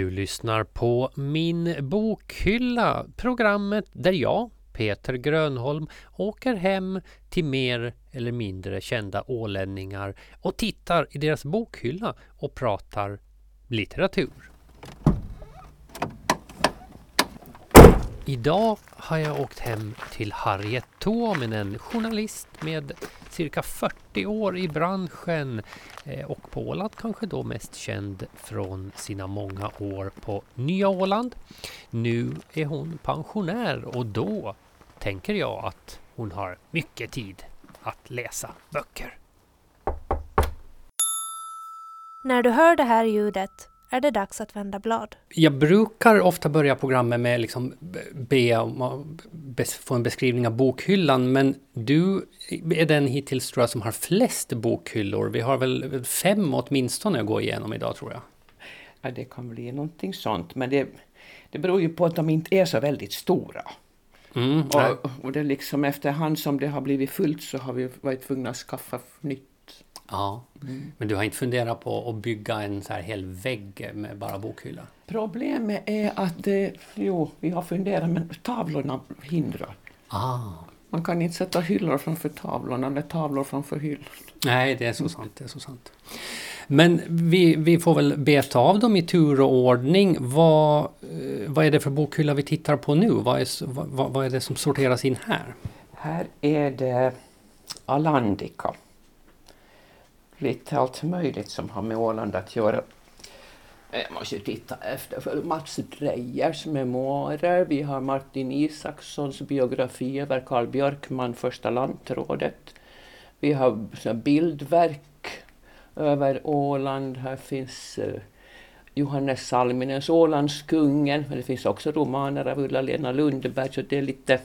Du lyssnar på Min bokhylla, programmet där jag, Peter Grönholm, åker hem till mer eller mindre kända ålänningar och tittar i deras bokhylla och pratar litteratur. Idag har jag åkt hem till Harriet Tuominen, journalist med cirka 40 år i branschen eh, och på Åland kanske då mest känd från sina många år på Nya Åland. Nu är hon pensionär och då tänker jag att hon har mycket tid att läsa böcker. När du hör det här ljudet är det dags att vända blad. Jag brukar ofta börja programmet med liksom be om att få en beskrivning av bokhyllan, men du är den hittills tror jag som har flest bokhyllor. Vi har väl fem åtminstone att gå igenom idag tror jag. Ja, det kan bli någonting sånt, men det, det beror ju på att de inte är så väldigt stora. Mm, och, och det liksom efterhand som det har blivit fullt så har vi varit tvungna att skaffa nytt. Ja, mm. men du har inte funderat på att bygga en så här hel vägg med bara bokhylla? Problemet är att, det, jo, vi har funderat men tavlorna hindrar. Ah. Man kan inte sätta hyllor framför tavlorna eller tavlor framför hyllor. Nej, det är så sant. Det är så sant. Men vi, vi får väl beta av dem i tur och ordning. Vad, eh, vad är det för bokhylla vi tittar på nu? Vad är, vad, vad är det som sorteras in här? Här är det Alandica. Lite allt möjligt som har med Åland att göra. Eh, Jag måste titta efter för Mats Drejers memoarer. Vi har Martin Isakssons biografi över Karl Björkman, första lantrådet. Vi har bildverk över Åland. Här finns eh, Johannes Salminens Ålandskungen. Men det finns också romaner av Ulla-Lena Lundberg. Så det är lite...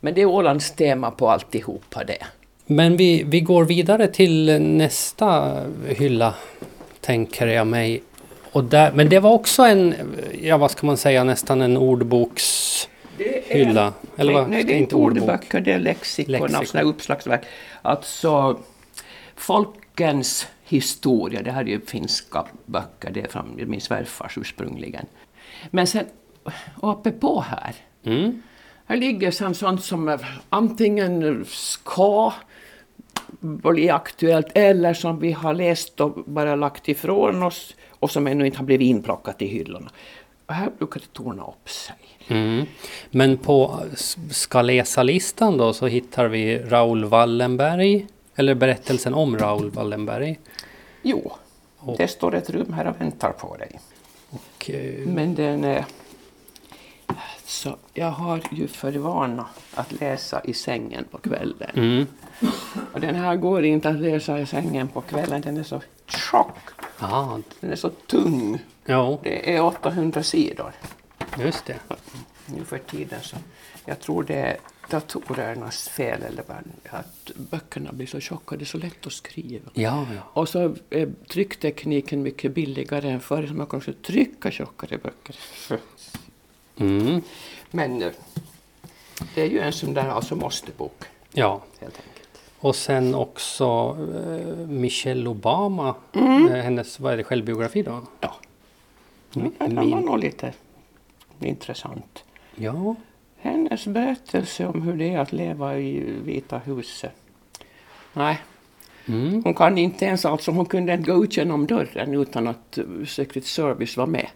Men det är Ålands tema på alltihopa det. Men vi, vi går vidare till nästa hylla, tänker jag mig. Och där, men det var också en, ja vad ska man säga, nästan en ordbokshylla? Eller nej, nej, det är inte ordböcker, det är lexikon, lexikon. sådana uppslagsverk. Alltså folkens historia, det här är ju finska böcker, det är från min svärfars ursprungligen. Men sen uppe på här, mm. här ligger sen sånt som antingen ska bli aktuellt eller som vi har läst och bara lagt ifrån oss och som ännu inte har blivit inplockat i hyllorna. Och här brukar det torna upp sig. Mm. Men på ska läsa-listan då så hittar vi Raoul Wallenberg eller berättelsen om Raoul Wallenberg. Jo, och, det står ett rum här och väntar på dig. Och, uh, Men den är... Så jag har ju för vana att läsa i sängen på kvällen. Mm. Och den här går inte att läsa i sängen på kvällen, den är så tjock. Ah. Den är så tung. Ja. Det är 800 sidor. Just det. Nu för tiden så. Jag tror det är datorernas fel eller att böckerna blir så tjocka, det är så lätt att skriva. Ja, ja. Och så är trycktekniken mycket billigare än förr, så man kan också trycka tjockare böcker. Mm. Men eh, det är ju en sån där alltså måste-bok. Ja. Helt enkelt. Och sen också eh, Michelle Obama, Mm. eh, hennes vad är det, självbiografi då? Ja. Mm, Den var nog lite intressant. Ja, Hennes berättelse om hur det är att leva i Vita huset. Nej, mm. hon kan inte ens alltså, hon kunde inte gå ut genom dörren utan att uh, Secret Service var med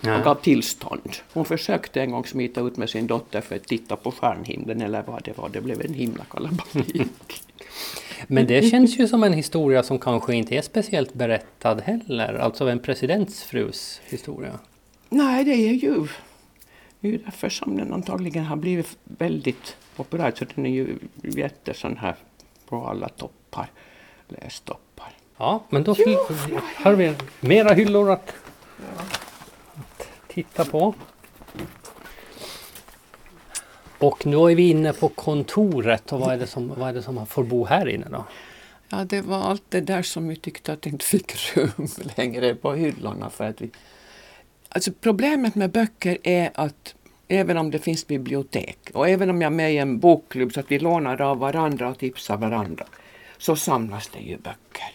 och gav tillstånd. Hon försökte en gång smita ut med sin dotter för att titta på stjärnhimlen eller vad det var. Det blev en himla kalabalik. Men det känns ju som en historia som kanske inte är speciellt berättad heller. Alltså en presidentsfrus historia. Nej, det är ju, det är ju därför som den antagligen har blivit väldigt populär. Så den är ju jättesån här på alla toppar, lästoppar. Ja, men då fil- har vi mera hyllor att, att titta på. Och nu är vi inne på kontoret och vad är det som, vad är det som får bo här inne då? Ja, det var allt det där som vi tyckte att det inte fick rum längre på hyllorna. För att vi... alltså, problemet med böcker är att även om det finns bibliotek och även om jag är med i en bokklubb så att vi lånar av varandra och tipsar varandra så samlas det ju böcker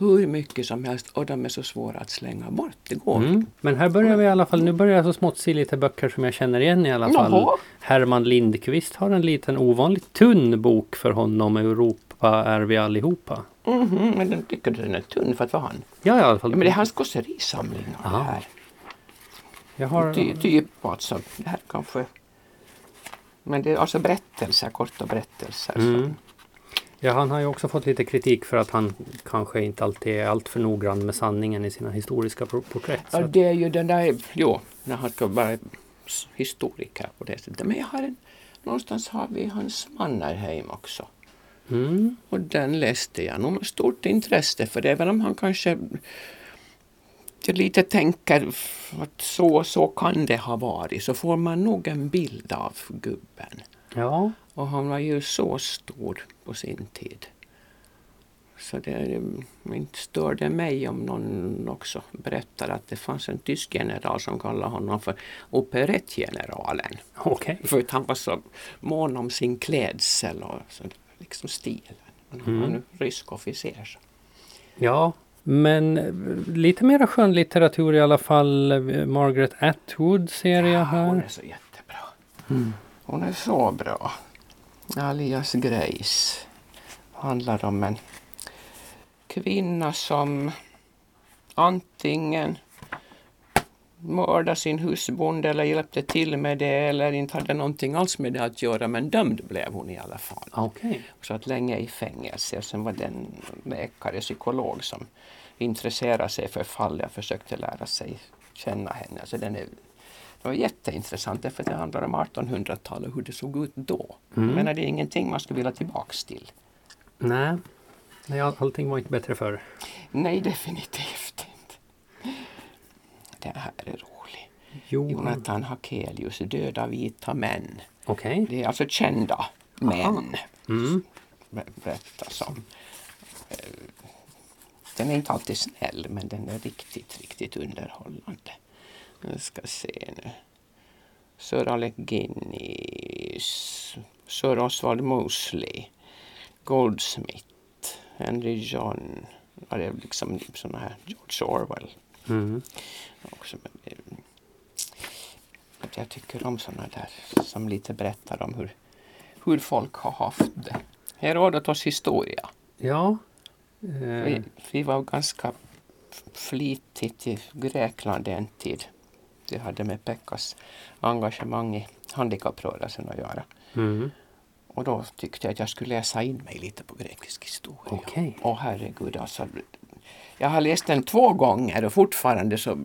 hur mycket som helst och de är så svåra att slänga bort. Det går Mm. Men här börjar vi i alla fall, nu börjar jag så smått se lite böcker som jag känner igen i alla fall. Jaha. Herman Lindqvist har en liten ovanligt tunn bok för honom. Europa är vi allihopa. Mhm, men den tycker du den är tunn för att vara han? Ja, i alla fall. Ja, men det är hans Aha. här. jag har, Ty, typ alltså, det här kanske... Men det är alltså berättelser, korta berättelser. Mm. Som, ja, han har ju också fått lite kritik för att han kanske inte alltid är alltför noggrann med sanningen i sina historiska porträtt. Ja, det är ju den där, jo, när han ska vara historiker på det sättet. Men jag har en, någonstans har vi hans Mannerheim också. mm, Och den läste jag nog med stort intresse för även om han kanske jag lite tänker att så och så kan det ha varit så får man nog en bild av gubben. ja, Och han var ju så stor på sin tid. Så det inte störde mig om någon också berättar att det fanns en tysk general som kallade honom för operettgeneralen. okej. För att han var så mån om sin klädsel och så, liksom stilen. Han var Mm. nu rysk officer. Ja, men eh, lite mera skönlitteratur i alla fall. Eh, Margaret Atwood ser jag Ja, hon här. är så jättebra. Mm. Hon är så bra. Alias Grace handlar om en kvinna som antingen mördade sin husbonde eller hjälpte till med det eller inte hade någonting alls med det att göra men dömd blev hon i alla fall. Okej. Så att länge i fängelse och sen var det en läkare, psykolog som intresserade sig för fallet och försökte lära sig känna henne. Så den är, det var jätteintressant därför att det handlar om 1800-talet och hur det såg ut då. Mm. Men det är ingenting man skulle vilja tillbaks till. Nej. Nej, all- allting var inte bättre förr. Nej, definitivt inte. Det här är roligt. Jo, Jonathan Hakelius, Döda vita män. okej. Det är alltså kända män. Mm. berättas. Eh, Den är inte alltid snäll men den är riktigt, riktigt underhållande. Jag ska se nu. Sir Alec Guinness, Sir Oswald Mosley, Goldsmith, Henry John. Ja, det är liksom sådana här George Orwell Mm. också. Jag tycker om sådana där som lite berättar om hur, hur folk har haft det. Herodotos historia. Ja. Vi, Eh, vi var ganska flitigt i Grekland en tid. Det hade med Pekkas engagemang i handikapprörelsen att göra. mm. Och då tyckte jag att jag skulle läsa in mig lite på grekisk historia. Okej. Åh herregud alltså. Jag har läst den två gånger och fortfarande så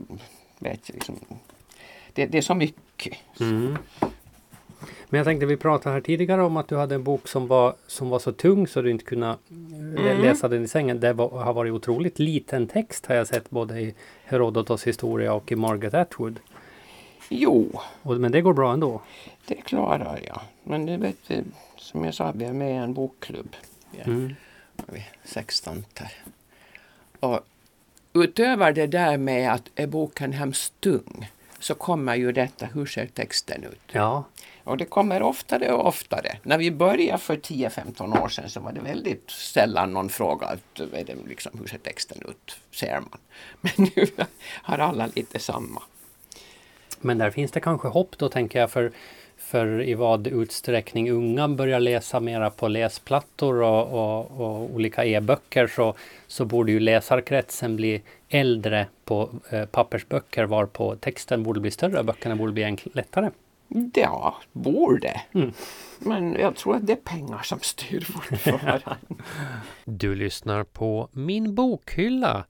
vet jag liksom. Det, det är så mycket. Mm. Men jag tänkte vi pratade här tidigare om att du hade en bok som var, som var så tung så du inte kunde eh, Mm. läsa den i sängen. Det var, har varit otroligt liten text har jag sett både i Herodotos historia och i Margaret Atwood. Jo, Och, men det går bra ändå. det klarar jag. Men det vet vi, som jag sa, vi är med i en bokklubb. Mm. vi är 16 där. Och utöver det där med att är boken hemskt tung så kommer ju detta, hur ser texten ut? Ja. Och det kommer oftare och oftare. När vi började för 10-15 år sedan så var det väldigt sällan någon fråga att, är det liksom, hur ser texten ut, ser man. Men nu har alla lite samma. Men där finns det kanske hopp då tänker jag för, för i vad utsträckning unga börjar läsa mera på läsplattor och, och, och olika e-böcker så, så borde ju läsarkretsen bli äldre på eh, pappersböcker varpå texten borde bli större och böckerna borde bli enkl- lättare. Ja, borde. Mm. Men jag tror att det är pengar som styr fortfarande. Du lyssnar på Min bokhylla.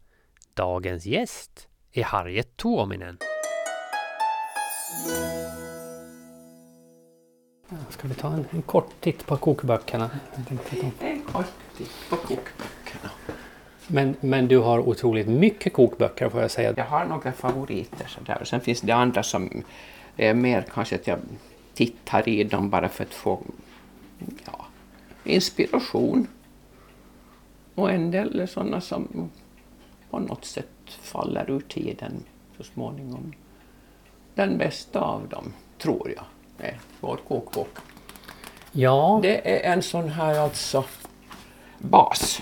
Dagens gäst är Harriet Tuominen. Ska vi ta en, en kort titt på kokböckerna? En kort titt på kokböckerna. Men, men du har otroligt mycket kokböcker får jag säga. Jag har några favoriter sådär. Sen finns det andra som är mer kanske att jag tittar i dem bara för att få ja, inspiration. Och en del är sådana som på något sätt faller ur tiden så småningom. Den bästa av dem, tror jag, är vår kokbok. Ja, Det är en sån här alltså bas.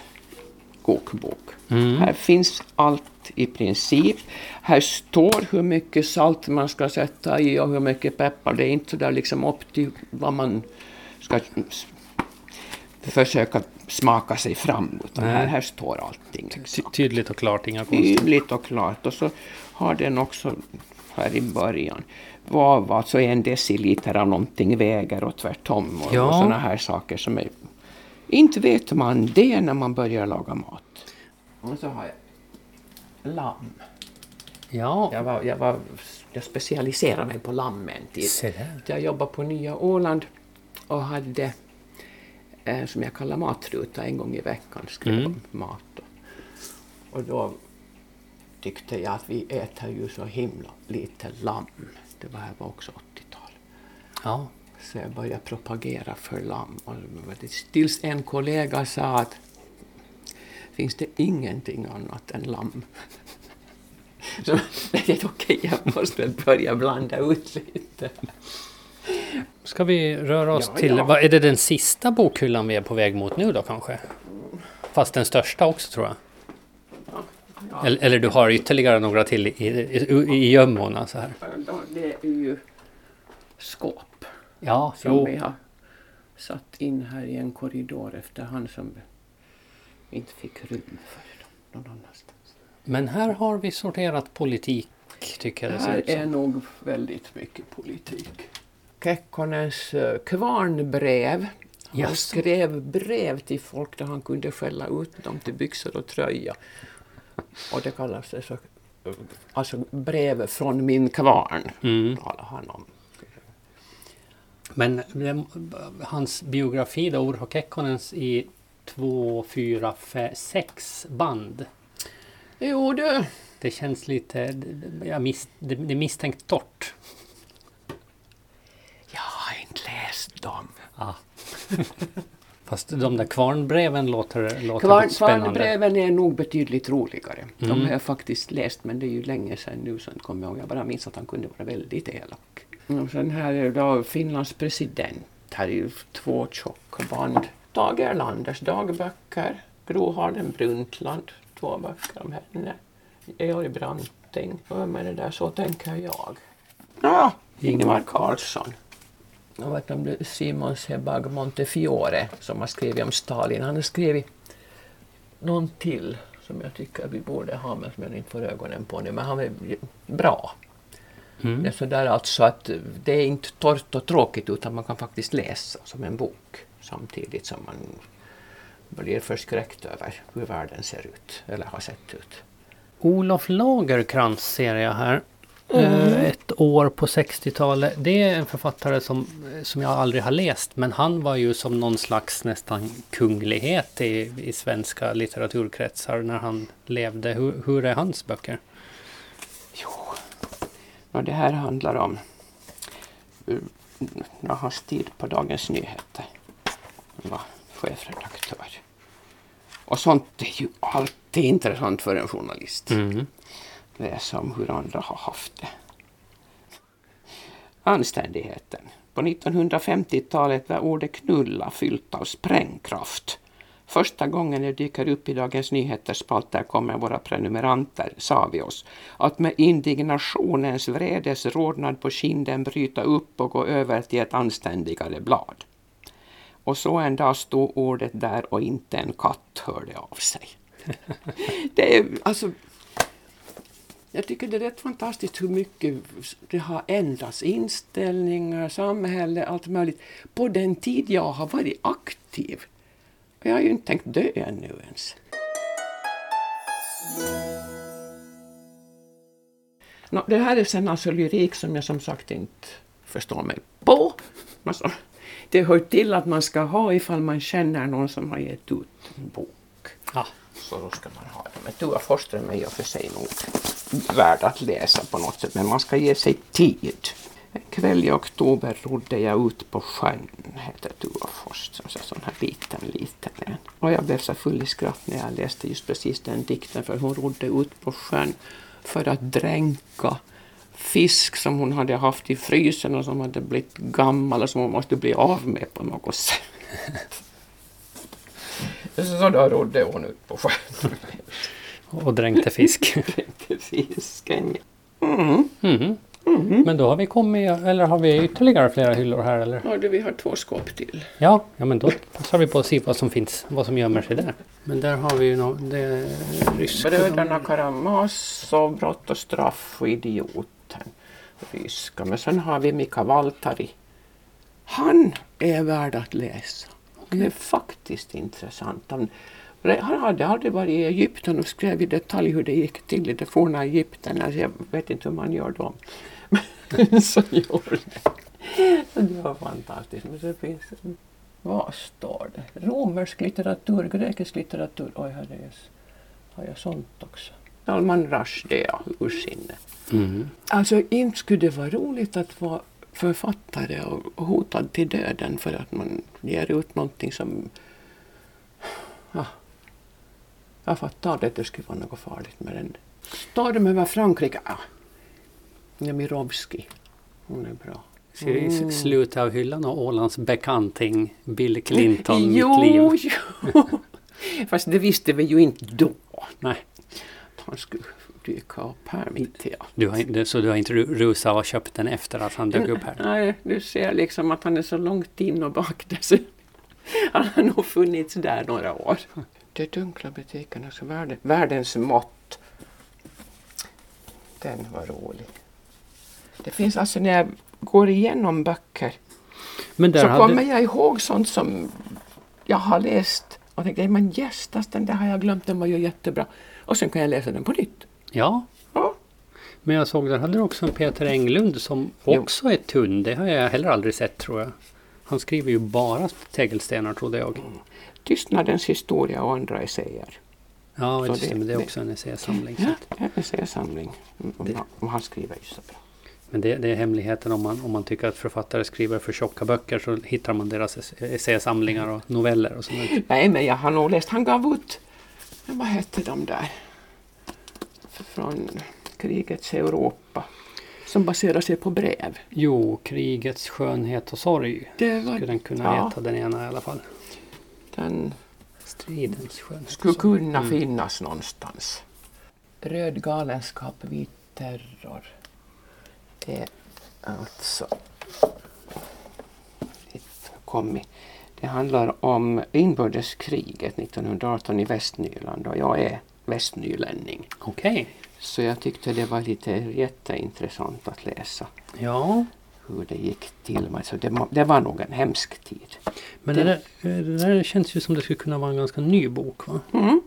kokbok. Mm. Här finns allt i princip. Här står hur mycket salt man ska sätta i och hur mycket peppar. Det är inte så där liksom upp till vad man ska försöka smaka sig fram. Utan här, här står allting. Liksom. tydligt och klart, inga konstigheter. Tydligt och klart. Och så har den också här i början vad alltså en deciliter av någonting väger och tvärtom. Och, Ja. och sådana här saker som är... Inte vet man det när man börjar laga mat. Och så har jag lamm. Ja, Jag, var, jag, var, jag specialiserade mig på lamm en tid. se där. Jag jobbade på Nya Åland och hade, eh, som jag kallar matruta, en gång i veckan skrev Mm. mat. Och, och då tyckte jag att vi äter ju så himla lite lamm. Det var, här var också 80-tal. Ja. Så jag började propagera för lamm. Det- tills en kollega sa att finns det ingenting annat än lamm? Så jag tänkte okej, jag måste börja blanda ut lite. Ska vi röra oss Ja, till, ja. vad är det den sista bokhyllan vi är på väg mot nu då kanske? Fast den största också tror jag. Eller, eller du har ytterligare några till i, i, i gömmorna så här. Det är ju skåp Ja, som jo. vi har satt in här i en korridor efterhand som vi inte fick rum för dem någon annanstans. Men här har vi sorterat politik tycker Det jag det ser här som. är nog väldigt mycket politik. Kekkonens eh, kvarnbrev. Han Jaså. skrev brev till folk där han kunde skälla ut dem till byxor och tröja. Och det kallas det så, alltså brev från min kvarn. Mm. talar han om. Men det, hans biografi då, Urho Kekkonens i två, fyra, fe, sex band. Jo du, Det känns lite, jag miss, det, det är misstänkt torrt. jag har inte läst dem. Ja. Fast de där kvarnbreven låter, låter Kvarn, spännande. kvarnbreven är nog betydligt roligare. De Mm. har jag faktiskt läst men det är ju länge sedan nu så kommer jag ihåg. Jag bara minns att han kunde vara väldigt elak. Och sen här är då Finlands president. Här är ju två tjocka band. Tage Erlanders dagböcker. Gro Harlem Brundtland. Två böcker om henne. Georg Branting. Och vem är det där? Så tänker jag. Ja, Ingemar Karlsson. Om det är Simon Sebag Montefiore som har skrivit om Stalin. Han har skrivit någon till som jag tycker vi borde ha men som jag inte får ögonen på nu. Men han är bra. Mm. Det är sådär alltså att det är inte torrt och tråkigt utan man kan faktiskt läsa som en bok samtidigt som man blir förskräckt över hur världen ser ut eller har sett ut. Olof Lagerkrantz ser jag här. Eh, Ett år på 60-talet. Det är en författare som, som jag aldrig har läst. Men han var ju som någon slags nästan kunglighet i, i svenska litteraturkretsar när han levde. Hur, hur är hans böcker? Jo, och det här handlar om när hans tid på Dagens Nyheter. Han var chefredaktör. Och sånt är ju alltid intressant för en journalist. Mm. Läsa om hur andra har haft det. Anständigheten. På 1950-talet var ordet knulla fyllt av sprängkraft. Första gången det dyker upp i Dagens Nyheters spalter kommer våra prenumeranter, sa vi oss, att med indignationens vredes rodnad på kinden bryta upp och gå över till ett anständigare blad. Och så en dag stod ordet där och inte en katt hörde av sig. Det är alltså jag tycker det är rätt fantastiskt hur mycket det har ändrats. Inställningar, samhälle, allt möjligt. På den tid jag har varit aktiv. Och jag har ju inte tänkt dö ännu ens. No, det här är sen alltså lyrik som jag som sagt inte förstår mig på. Alltså, det hör till att man ska ha ifall man känner någon som har gett ut en bok. Ja. Så då ska man ha det. Men Tua Forsström är i och för sig nog värd att läsa på något sätt, men man ska ge sig tid. En kväll i oktober rodde jag ut på sjön, heter Tua Forsström, så sån här liten, liten en. Och jag blev så full i skratt när jag läste just precis den dikten, för hon rodde ut på sjön för att dränka fisk som hon hade haft i frysen och som hade blivit gammal och som hon måste bli av med på något sätt. Så då rodde hon ut på sjön Och dränkte fisk. till fisken. Mm. Mhm. Men då har vi kommit, eller har vi ytterligare flera hyllor här eller? Ja, du, vi har två skåp till. Ja, ja men då passar vi på att se vad som finns, vad som gömmer sig där. Men där har vi ju nå det ryska. Bröderna Karamazov, Brott och straff och Idioten. Ryska. Men sen har vi Mika Valtari. Han är värd att läsa. Han är faktiskt intressant. Han, han hade aldrig varit i Egypten och skrev i detalj hur det gick till i det forna Egypten. Alltså jag vet inte hur man gör då. Men så gjorde det. Det var fantastiskt. Men det finns, vad står det? Romersk litteratur, grekisk litteratur. Oj, här är jag, har jag sånt också? Salman Rushdie, ja, ursinne. Mm. Alltså inte skulle det vara roligt att vara författare och hotad till döden för att man ger ut någonting som... Ja, jag fattar att det skulle vara något farligt med den. Storm över Frankrike. Ja. Nemirovski. Hon är bra. Mm. i slutet av hyllan och Ålands bekanting Bill Clinton, jo, mitt liv. jo. Fast det visste vi ju inte då. Nej, han skulle dyka upp här mitt i allt. du har, inte- så du har inte ru- rusat och köpt den efter att han dök upp här? Nej, du ser liksom att han är så långt in och bak så han har nog funnits där några år. De dunkla butikernas värde, världens mått. Den var rolig. Det finns alltså när jag går igenom böcker Men där så hade... kommer jag ihåg sånt som jag har läst och tänkte, men gästas den där har jag glömt, den var ju jättebra. Och sen kan jag läsa den på nytt. Ja, Ja. men jag såg där hade du också en Peter Englund som Jo. också är tunn. Det har jag heller aldrig sett tror jag. Han skriver ju bara tegelstenar trodde jag. Tystnadens historia och andra essäer. Ja, just det, det- men det är det- också en essäsamling. Ja, en essäsamling. Mm, Och han- skriver ju så bra. Men det, det är hemligheten om man, om man tycker att författare skriver för tjocka böcker så hittar man deras ess- essäsamlingar och noveller och sånt. Nej, men jag har nog läst, han gav ut, vad hette de där? Från krigets Europa. Som baserar sig på brev. Jo, Krigets skönhet och sorg Det var, skulle den kunna Ja. heta, den ena i alla fall. den Stridens skönhet. skulle kunna Mm. finnas någonstans. Röd galenskap, vit terror. Det är alltså kommit. Det handlar om inbördeskriget 1918 i Västnyland och jag är västnylänning. Okej. Så jag tyckte det var lite jätteintressant att läsa Ja, hur det gick till. Alltså det, det var nog en hemsk tid. men Det- det, där, det där känns ju som det skulle kunna vara en ganska ny bok va? Mm.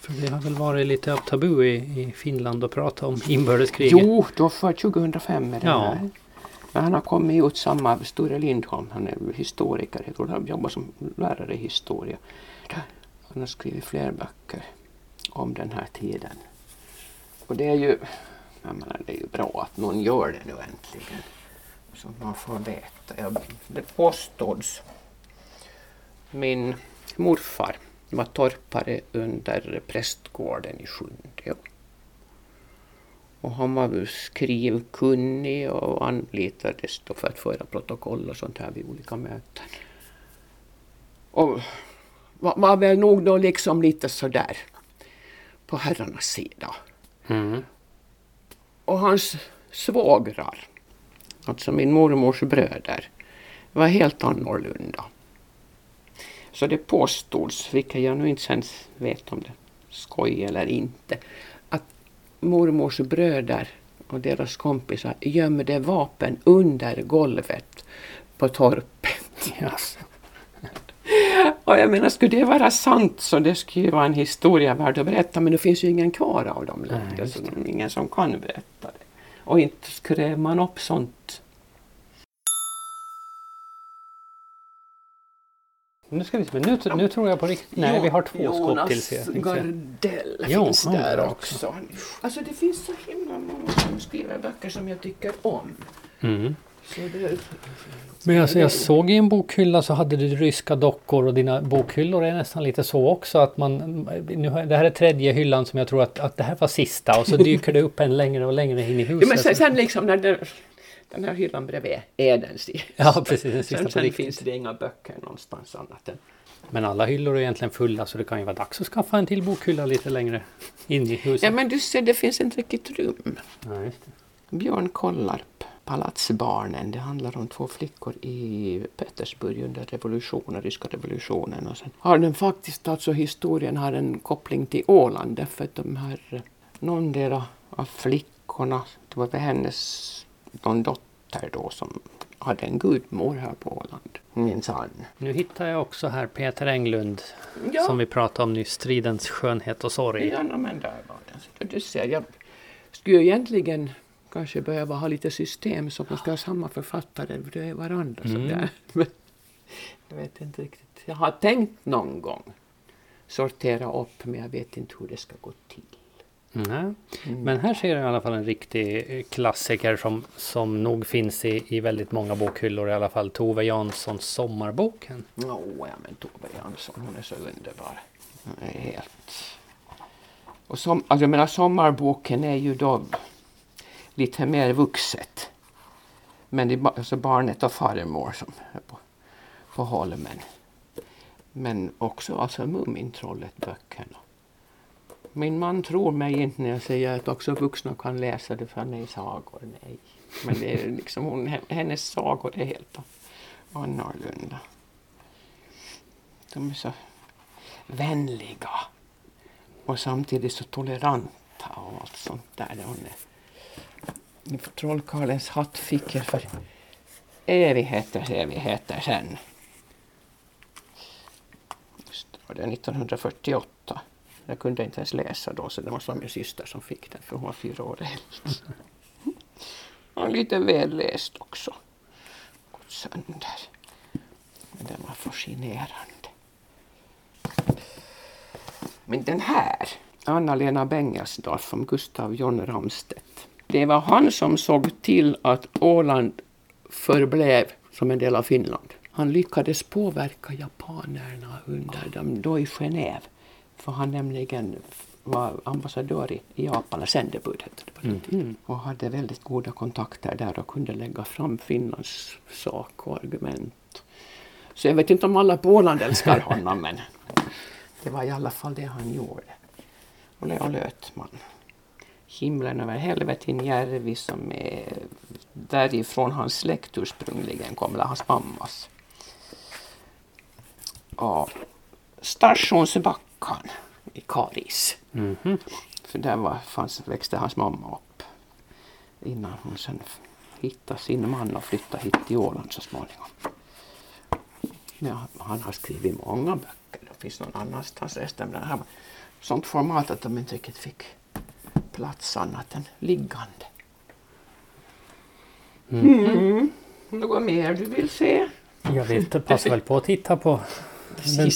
För det har väl varit lite av tabu i, i Finland att prata om inbördeskriget. Jo, då för 2005 är det Ja. här. Men han har kommit ut samma, Sture Lindholm, han är historiker, jag tror han jobbar som lärare i historia. Han har skrivit fler böcker om den här tiden. Och det är ju, jag menar, det är ju bra att någon gör det nu äntligen. Så man får veta. Jag, det påstods... Min morfar var torpare under prästgården i Sjunde. Och han var skrivkunnig och anlitades då för att föra protokoll och sånt här vid olika möten. Och var, var väl nog då liksom lite sådär på herrarnas sida. Mm. Och hans svågrar, alltså min mormors bröder, var helt annorlunda. Så det påstods, vilket jag nu inte sen vet om det skoj eller inte, att mormors bröder och deras kompisar gömde vapen under golvet på torpet. Yes. Och jag menar, skulle det vara sant så det skulle ju vara en historia värd att berätta, men det finns ju ingen kvar av dem Nej, längre, just så det är ingen som kan berätta det. Och inte skrev man upp sånt. Nu ska vi se, nu, nu tror jag på riktigt. Nej, vi har två skåp till säga. Gardell finns han där där också. Alltså det finns så himla många som skriver böcker som jag tycker om. Mm. Men alltså, jag såg i en bokhylla så hade du ryska dockor och dina bokhyllor är nästan lite så också att man... Nu, det här är tredje hyllan som jag tror att, att det här var sista och så dyker det upp en längre och längre in i huset. men sen, sen liksom när det, den här hyllan bredvid är den sista. Ja, precis. Den sista Sen, sen finns det inga böcker någonstans annat än Men alla hyllor är egentligen fulla så det kan ju vara dags att skaffa en till bokhylla lite längre in i huset. Ja, men du ser, det finns inte riktigt rum. Ja. Björn Kollarp, Palatsbarnen. Det handlar om två flickor i Petersburg under revolutionen, ryska revolutionen. Och sen har den faktiskt, alltså historien har en koppling till Åland därför att de här, någon av flickorna, det var väl hennes, någon dotter då som hade en gudmor här på Åland. Minsann. Nu hittar jag också här Peter Englund Ja. som vi pratade om nyss, Stridens skönhet och sorg. Ja, men där var den. Du ser, jag skulle egentligen kanske behöva ha lite system så att man ska ha samma författare bredvid varandra. Mm. Sådär. Men jag vet inte riktigt. Jag har tänkt någon gång sortera upp men jag vet inte hur det ska gå till. Mm. Men här ser jag i alla fall en riktig eh, klassiker som, som nog finns i, i väldigt många bokhyllor i alla fall. Tove Janssons Sommarboken. Nå, ja men Tove Jansson, hon är så underbar. Hon är helt... Och som, alltså jag menar, sommarboken är ju då lite mer vuxet. Men det är alltså barnet och farmor som är på, på holmen. Men också alltså Mumintrollet-böckerna. Min man tror mig inte när jag säger att också vuxna kan läsa det för han är i sagor. Nej. Men det är liksom hon, hennes sagor är helt annorlunda. De är så vänliga och samtidigt så toleranta och allt sånt där. Hon är, Trollkarlens hatt fick jag för evigheters evigheter sen. Det, var det 1948. Jag kunde inte ens läsa då så det måste vara min syster som fick den för hon var fyra år äldre. Och lite väl läst också. Gått sönder. Men den var fascinerande. Men den här, Anna-Lena Bengelsdorf om Gustav John Ramstedt. Det var han som såg till att Åland förblev som en del av Finland. Han lyckades påverka japanerna under dem då i Genève. För han nämligen var ambassadör i Japan, eller sändebud hette det på den tiden. Och hade väldigt goda kontakter där och kunde lägga fram Finlands sak och argument. Så jag vet inte om alla på Åland älskar honom men det var i alla fall det han gjorde. Och Leo Lötman. Himlen över Helvetinjärvi som är därifrån hans släkt ursprungligen kom, eller hans mammas. Och Stationsbackan i Karis. Mhm. För där var, fanns, växte hans mamma upp. Innan hon sen hittade sin man och flyttade hit till Åland så småningom. Ja, han har skrivit många böcker. Det finns någon annanstans resten. Men det här var sånt format att de inte riktigt fick plats annat än liggande. Mm. Något mer du vill se? Jag vet, det passar väl på att titta på den,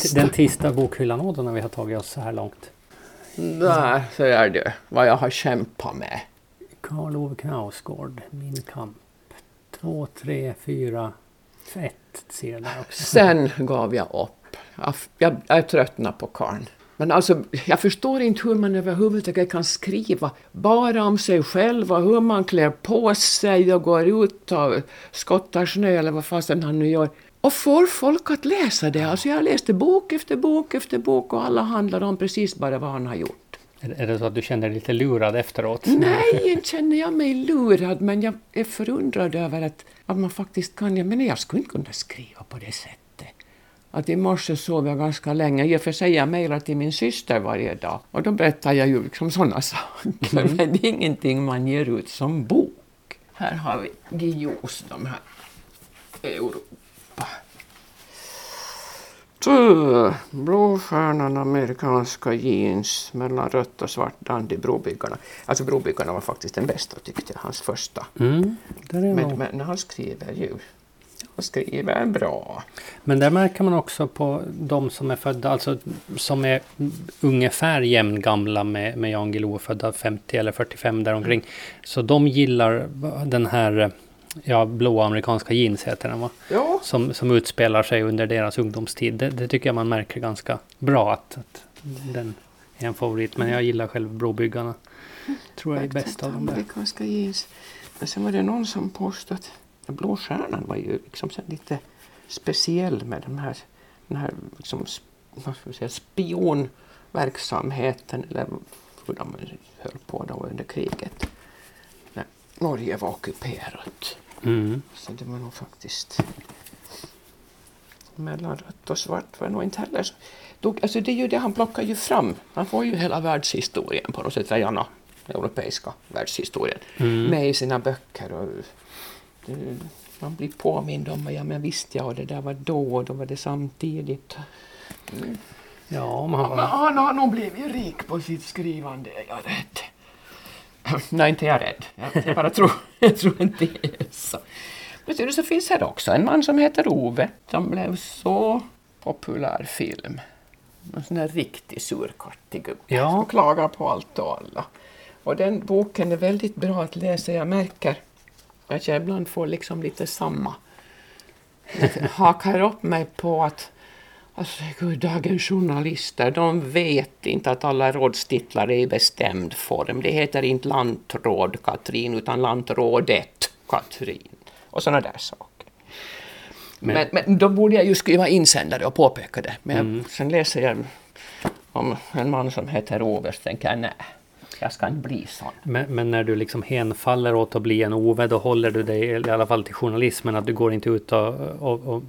den bokhyllan när vi har tagit oss så här långt. Där ser du vad jag har kämpat med. Karl Ove Knausgård, Min kamp. Två, tre, fyra, ett ser jag också. Sen gav jag upp. Jag, jag, jag tröttnade på karln. Men alltså, jag förstår inte hur man överhuvudtaget kan skriva bara om sig själv och hur man klär på sig och går ut och skottar snö eller vad fasen han nu gör. Och får folk att läsa det. Alltså jag läste bok efter bok efter bok och alla handlar om precis bara vad han har gjort. Är, det så att du känner dig lite lurad efteråt? Nej, inte känner jag mig lurad, men jag är förundrad över att, att man faktiskt kan... Jag menar, jag skulle inte kunna skriva på det sättet. Att i morse sov jag ganska länge. I och för sig jag mejlar till min syster varje dag och då berättar jag ju liksom sådana saker. Men det är ingenting man ger ut som bok. Här har vi Guillous, de här Europa. Blåstjärnan, amerikanska jeans, mellan rött och svart dandy, Brobyggarna. Alltså Brobyggarna var faktiskt den bästa tyckte jag, hans första. Mm, Men, men han skriver ju, han skriver bra. Men där märker man också på de som är födda, alltså som är ungefär jämngamla med, med Jan Guillou, födda 50 eller 45 däromkring. Så de gillar den här, ja, blåa amerikanska jeans heter den va? Ja, Som, som utspelar sig under deras ungdomstid. Det, det tycker jag man märker ganska bra att, att den är en favorit. Men jag gillar själv Brobyggarna. Tror jag är bäst av dem där. Amerikanska jeans. Men sen var det någon som påstod att Blå stjärnan var ju liksom lite speciell med de här den här liksom, vad ska säga, spionverksamheten, eller hur de höll på då under kriget. När Norge var ockuperat. Mm. Så det var nog faktiskt mellan rött och svart var nog inte heller så. Då, alltså det är ju det han plockar ju fram. Han får ju hela världshistorien på något sätt, gärna europeiska världshistorien, Mm. med i sina böcker. Och det, man blir påmind om, ja men visst ja, det där var då och då var det samtidigt. Mm. Ja, man Men han har nog blivit rik på sitt skrivande, är jag rädd? Nej, inte jag rädd. Jag, jag bara tror, jag tror inte det är så. Men så finns här också en man som heter Ove, som blev så populär film. En sån där riktig surkattig gubbe Ja. som klagar på allt och alla. Och den boken är väldigt bra att läsa. Jag märker att jag ibland får liksom lite samma. Jag hakar upp mig på att Alltså, gud, dagens journalister, de vet inte att alla rådstitlar är i bestämd form. Det heter inte lantråd Katrin, utan lantrådet Katrin. Och sådana där saker. Men, Men- men, då borde jag ju skriva insändare och påpeka det. Men Mm. jag, sen läser jag om en man som heter Ove, så tänker jag nej, jag ska inte bli sån. Men, men när du liksom hänfaller åt att bli en Ove, då håller du dig i alla fall till journalismen. Att du går inte ut och, och, och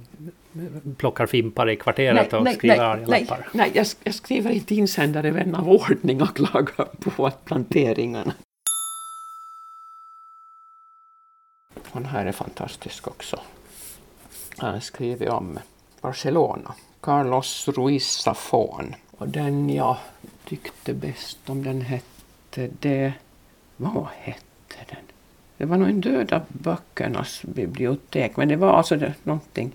plockar fimpar i kvarteret och skriver arga nej, lappar. nej jag, jag skriver inte insändare vän av ordning och klagar på att planteringarna. Den här är fantastisk också. Han har skrivit om Barcelona. Carlos Ruiz Zafón. Och den jag tyckte bäst om den hette det... Vad hette den? Det var nog en döda böckernas bibliotek. Men det var alltså det, någonting.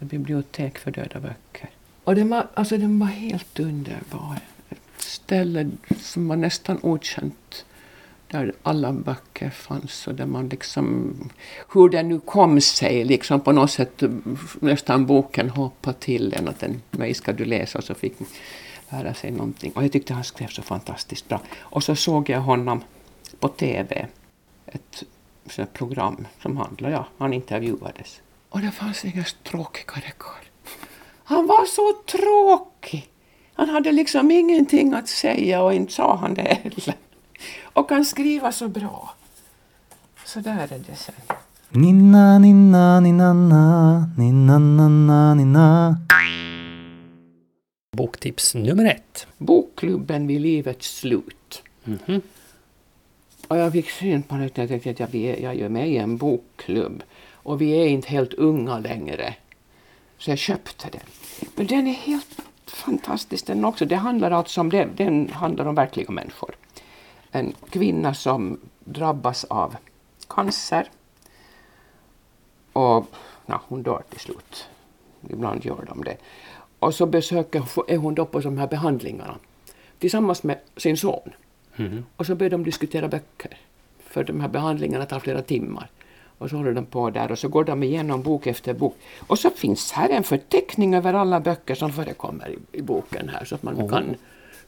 Ett bibliotek för döda böcker. Och den var, alltså den var helt underbar. Ett ställe som var nästan okänt. Där alla böcker fanns och där man liksom, hur det nu kom sig, liksom på något sätt nästan boken hoppade till en att den, mig ska du läsa och så fick lära sig någonting. Och jag tyckte han skrev så fantastiskt bra. Och så såg jag honom på TV, ett sånt program som handlade, ja, han intervjuades. Och det fanns ingen tråkigare karl. Han var så tråkig. Han hade liksom ingenting att säga och inte sa han det heller. Och kan skriva så bra. Så där är det sen. Ninna, ninna, ninna, ninna, ninna, ninna. Boktips nummer ett. Bokklubben vid livets slut. Mhm. Och jag fick syn på det och jag tänkte att jag, jag är med i en bokklubb. Och vi är inte helt unga längre. Så jag köpte den. Men den är helt fantastisk den också. Det handlar alltså om, den, den handlar om verkliga människor. En kvinna som drabbas av cancer. Och ja, hon dör till slut. Ibland gör de det. Och så besöker, är hon då på de här behandlingarna tillsammans med sin son. Mhm. Och så börjar de diskutera böcker. För de här behandlingarna tar flera timmar. Och så håller de på där och så går de igenom bok efter bok. Och så finns här en förteckning över alla böcker som förekommer i, i boken här så att man Oh. kan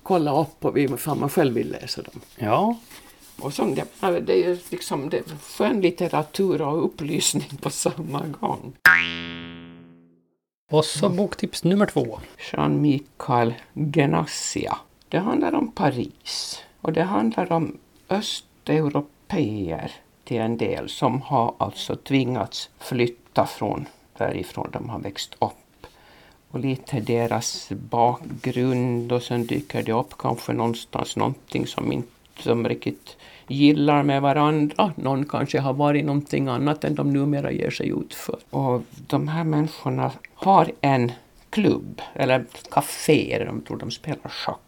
kolla upp och ifall man själv vill läsa dem. Ja, Och så, det, det är liksom det är skönlitteratur och upplysning på samma gång. Och så boktips nummer två. Jean-Michel Genassia. Det handlar om Paris och det handlar om östeuropeer till en del som har alltså tvingats flytta från därifrån de har växt upp. Och lite deras bakgrund och sen dyker det upp kanske någonstans någonting som inte som riktigt gillar med varandra. Ah, någon kanske har varit någonting annat än de numera ger sig ut för. Och de här människorna har en klubb, eller café, där de tror de spelar schack.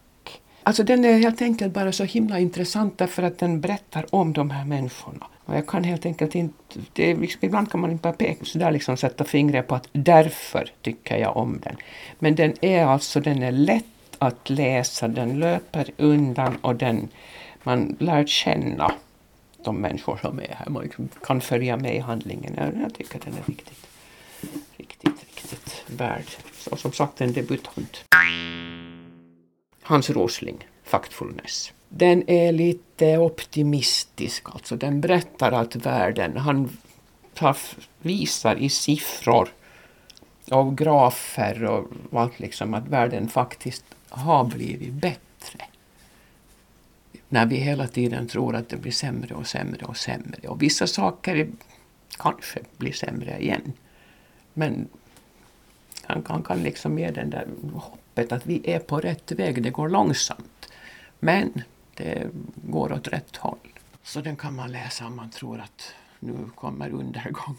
Alltså den är helt enkelt bara så himla intressant därför att den berättar om de här människorna. Och jag kan helt enkelt inte, det är, liksom- ibland kan man inte bara peka så där liksom sätta fingret på att därför tycker jag om den. Men den är alltså, den är lätt att läsa, den löper undan och den, man lär känna de människor som är här. Man kan följa med i handlingen. Jag, jag tycker den är riktigt, riktigt, riktigt värd. Och som sagt en debutant. Hans Rosling, Factfulness. Den är lite optimistisk, alltså den berättar att världen, han tar, visar i siffror och grafer och allt liksom att världen faktiskt har blivit bättre. När vi hela tiden tror att det blir sämre och sämre och sämre. Och vissa saker kanske blir sämre igen. Men han, han kan liksom ge den där hoppet att vi är på rätt väg. Det går långsamt. Men det går åt rätt håll. Så den kan man läsa om man tror att nu kommer undergången.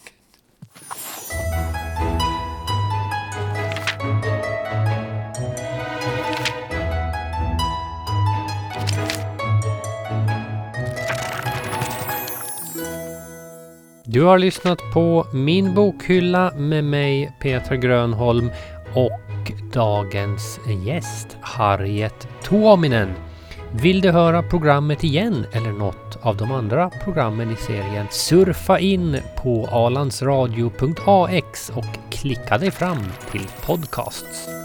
Du har lyssnat på Min bokhylla med mig Peter Grönholm och dagens gäst Harriet Tuominen. Vill du höra programmet igen eller något av de andra programmen i serien? Surfa in på alandsradio.ax och klicka dig fram till podcasts.